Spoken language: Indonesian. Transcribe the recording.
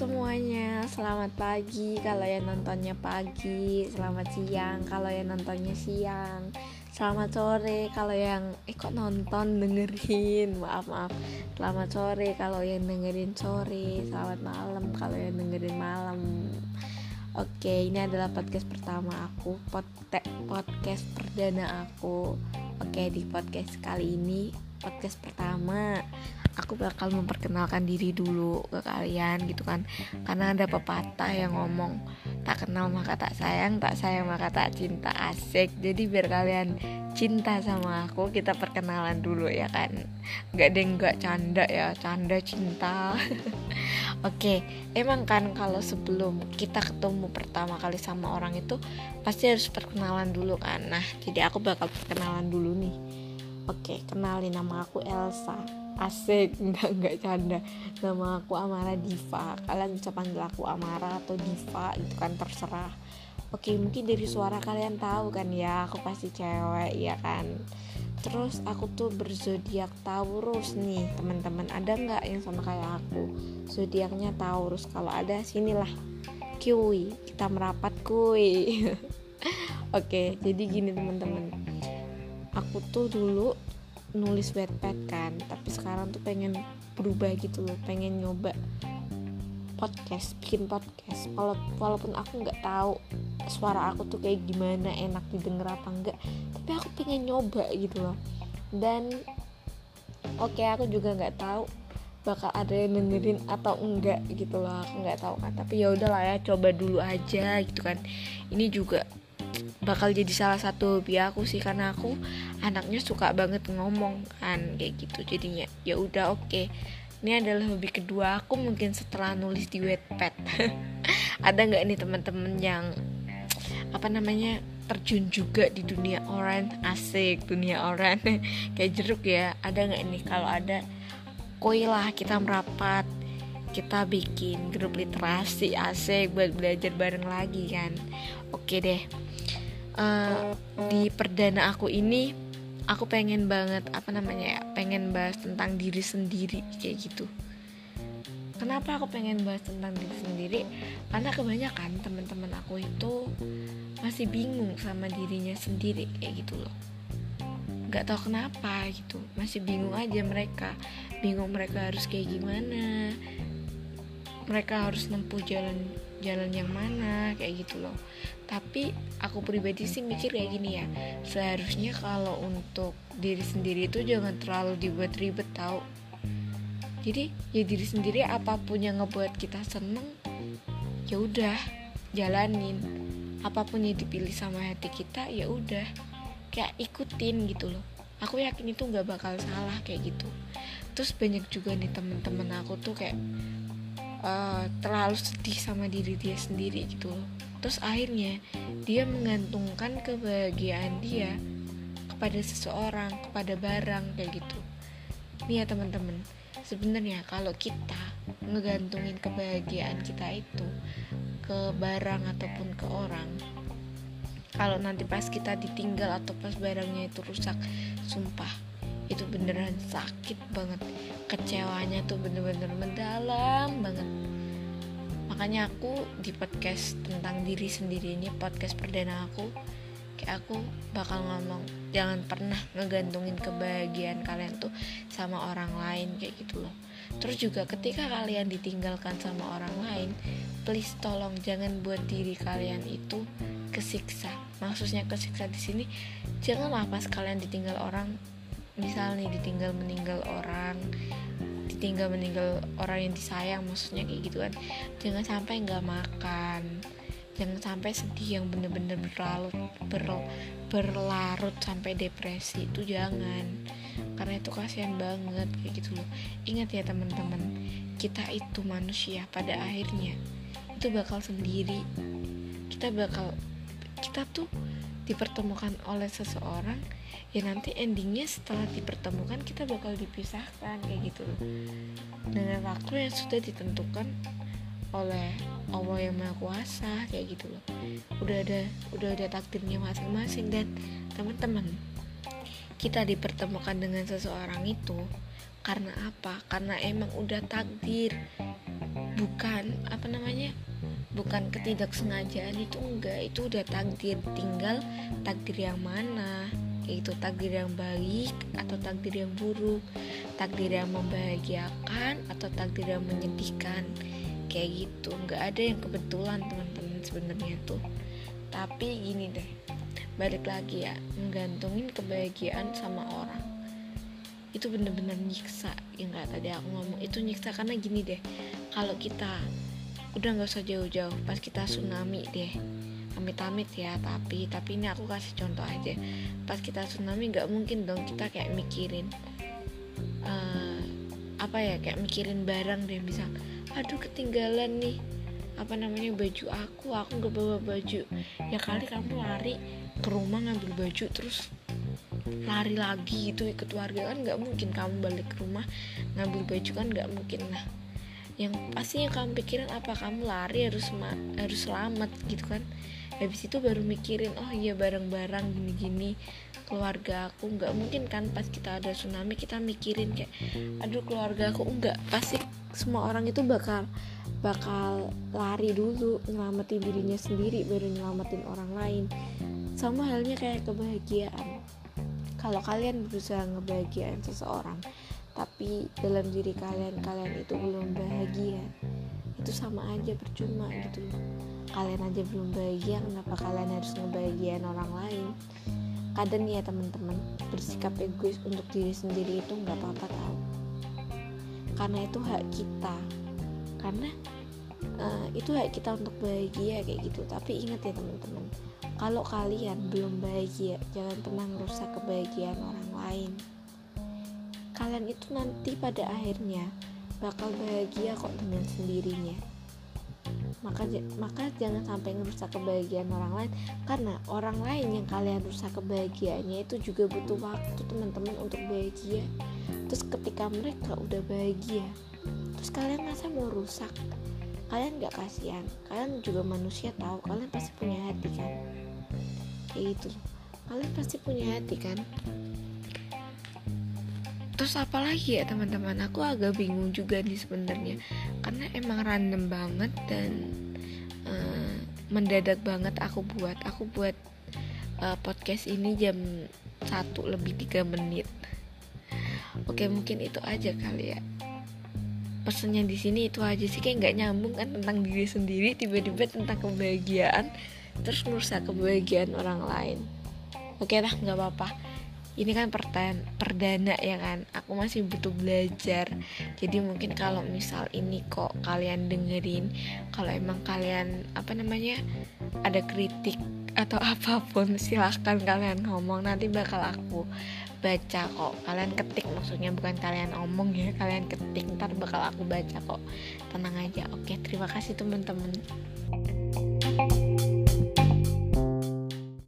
semuanya, selamat pagi kalau yang nontonnya pagi, selamat siang kalau yang nontonnya siang, selamat sore kalau yang eh kok nonton dengerin, maaf maaf, selamat sore kalau yang dengerin sore, selamat malam kalau yang dengerin malam. Oke, ini adalah podcast pertama aku, podcast perdana aku. Oke, di podcast kali ini, podcast pertama aku bakal memperkenalkan diri dulu ke kalian gitu kan. Karena ada pepatah yang ngomong tak kenal maka tak sayang tak sayang maka tak cinta. Asik. Jadi biar kalian cinta sama aku kita perkenalan dulu ya kan. Nggak deh nggak canda ya canda cinta. Oke, emang kan kalau sebelum kita ketemu pertama kali sama orang itu pasti harus perkenalan dulu kan. Nah, jadi aku bakal perkenalan dulu nih. Oke, kenalin nama aku Elsa asik enggak enggak canda. Nama aku Amara Diva. Kalian bisa panggil aku Amara atau Diva itu kan terserah. Oke mungkin dari suara kalian tahu kan ya aku pasti cewek ya kan? Terus aku tuh berzodiak Taurus nih teman-teman. Ada nggak yang sama kayak aku? Zodiaknya Taurus. Kalau ada sinilah. Kui kita merapat kui oke jadi gini teman-teman. Aku tuh dulu nulis wetpad kan tapi sekarang tuh pengen berubah gitu loh pengen nyoba podcast bikin podcast. Walaupun aku nggak tahu suara aku tuh kayak gimana enak didengar apa enggak tapi aku pengen nyoba gitu loh. Dan oke okay, aku juga nggak tahu bakal ada yang dengerin atau enggak gitu loh aku nggak tahu kan. Tapi ya udahlah ya coba dulu aja gitu kan. Ini juga bakal jadi salah satu hobi aku sih karena aku anaknya suka banget ngomong kan kayak gitu. Jadinya ya udah oke. Okay. ini adalah hobi kedua aku mungkin setelah nulis di wetpad ada nggak nih teman-teman yang apa namanya terjun juga di dunia orang asik dunia orang kayak jeruk ya. Ada nggak ini kalau ada koi lah kita merapat. Kita bikin grup literasi asik buat belajar bareng lagi kan. Oke deh uh, di perdana aku ini aku pengen banget apa namanya ya pengen bahas tentang diri sendiri kayak gitu. Kenapa aku pengen bahas tentang diri sendiri? Karena kebanyakan teman-teman aku itu masih bingung sama dirinya sendiri kayak gitu loh. Nggak tahu kenapa gitu masih bingung aja mereka. Bingung mereka harus kayak gimana mereka harus nempuh jalan jalan yang mana kayak gitu loh. Tapi aku pribadi sih mikir kayak gini ya seharusnya kalau untuk diri sendiri itu jangan terlalu dibuat ribet tau. Jadi ya diri sendiri apa pun yang ngebuat kita seneng ya udah jalanin. Apa pun yang dipilih sama hati kita ya udah kayak ikutin gitu loh. Aku yakin itu nggak bakal salah kayak gitu. Terus banyak juga nih temen-temen aku tuh kayak uh, terlalu sedih sama diri dia sendiri gitu. Loh terus akhirnya dia menggantungkan kebahagiaan dia kepada seseorang kepada barang kayak gitu. Nih ya teman-teman. Sebenarnya kalau kita ngegantungin kebahagiaan kita itu ke barang ataupun ke orang kalau nanti pas kita ditinggal atau pas barangnya itu rusak sumpah itu beneran sakit banget. Kecewanya tuh bener-bener mendalam banget. Makanya aku di podcast tentang diri sendiri ini podcast perdana aku kayak aku bakal ngomong jangan pernah ngegantungin kebahagiaan kalian tuh sama orang lain kayak gitu loh. Terus juga ketika kalian ditinggalkan sama orang lain please tolong jangan buat diri kalian itu kesiksa. Maksudnya kesiksa di sini janganlah pas kalian ditinggal orang misal nih ditinggal meninggal orang ditinggal meninggal orang yang disayang maksudnya kayak gitu kan jangan sampai nggak makan jangan sampai sedih yang bener-bener berlarut ber, berlarut sampai depresi itu jangan karena itu kasihan banget kayak gitu loh. Ingat ya teman-teman kita itu manusia pada akhirnya itu bakal sendiri. Kita bakal kita tuh dipertemukan oleh seseorang ya nanti endingnya setelah dipertemukan kita bakal dipisahkan kayak gitu loh. Dengan waktu yang sudah ditentukan oleh Allah yang Maha Kuasa kayak gitu loh. Udah ada udah ada takdirnya masing-masing dan teman-teman kita dipertemukan dengan seseorang itu karena apa? Karena emang udah takdir bukan apa namanya bukan ketidaksengajaan itu enggak. Itu udah takdir tinggal takdir yang mana? Yaitu takdir yang baik atau takdir yang buruk? Takdir yang membahagiakan atau takdir yang menyedihkan? Kayak gitu. Nggak ada yang kebetulan teman-teman sebenarnya tuh. Tapi gini deh balik lagi ya. Menggantungin kebahagiaan sama orang. Itu bener-bener nyiksa. Yang nggak tadi aku ngomong itu nyiksa. Karena gini deh kalau kita udah nggak usah jauh-jauh pas kita tsunami deh. Amit-amit ya tapi tapi ini aku kasih contoh aja. Pas kita tsunami nggak mungkin dong kita kayak mikirin uh, apa ya kayak mikirin barang deh. Bisa aduh ketinggalan nih apa namanya baju aku aku nggak bawa baju. Ya kali kamu lari ke rumah ngambil baju terus lari lagi gitu ikut warga kan nggak mungkin kamu balik ke rumah ngambil baju kan nggak mungkin. Lah yang pasti yang kamu pikirin apa kamu lari harus harus selamat gitu kan. Habis itu baru mikirin oh iya barang-barang gini-gini keluarga aku nggak mungkin kan pas kita ada tsunami kita mikirin kayak aduh keluarga aku enggak pasti semua orang itu bakal bakal lari dulu nyelamatin dirinya sendiri baru nyelamatin orang lain. Sama halnya kayak kebahagiaan. Kalau kalian berusaha ngebahagiain seseorang tapi dalam diri kalian kalian itu belum bahagia. Itu sama aja percuma gitu loh. Kalian aja belum bahagia kenapa kalian harus ngebahagiain orang lain? Kadang ya teman-teman bersikap egois untuk diri sendiri itu nggak apa-apa tau karena itu hak kita. Karena uh, itu hak kita untuk bahagia kayak gitu. Tapi ingat ya teman-teman kalau kalian belum bahagia, jangan pernah merusak kebahagiaan orang lain. Kalian itu nanti pada akhirnya bakal bahagia kok dengan sendirinya. Maka maka jangan sampai merusak kebahagiaan orang lain karena orang lain yang kalian rusak kebahagiaannya itu juga butuh waktu teman-teman untuk bahagia. Terus ketika mereka udah bahagia, terus kalian masa mau rusak? Kalian gak kasihan, kalian juga manusia tahu, kalian pasti punya hati kan gitu kalian pasti punya hati kan terus apalagi ya teman-teman? Aku agak bingung juga nih sebenarnya. Karena emang random banget dan uh, mendadak banget aku buat. Aku buat uh, podcast ini jam satu lebih tiga menit. Oke mungkin itu aja kali ya. Pesennya di sini itu aja sih. Kayak nggak nyambung kan tentang diri sendiri tiba-tiba tentang kebahagiaan. Terus merusak kebahagiaan orang lain. Oke lah nggak apa-apa ini kan pertan perdana ya kan? Aku masih butuh belajar. Jadi mungkin kalau misal ini kok kalian dengerin kalau emang kalian apa namanya ada kritik atau apa pun silahkan kalian ngomong. Nanti bakal aku baca kok. Kalian ketik maksudnya bukan kalian omong ya kalian ketik. Ntar bakal aku baca kok. Tenang aja. Oke terima kasih teman-teman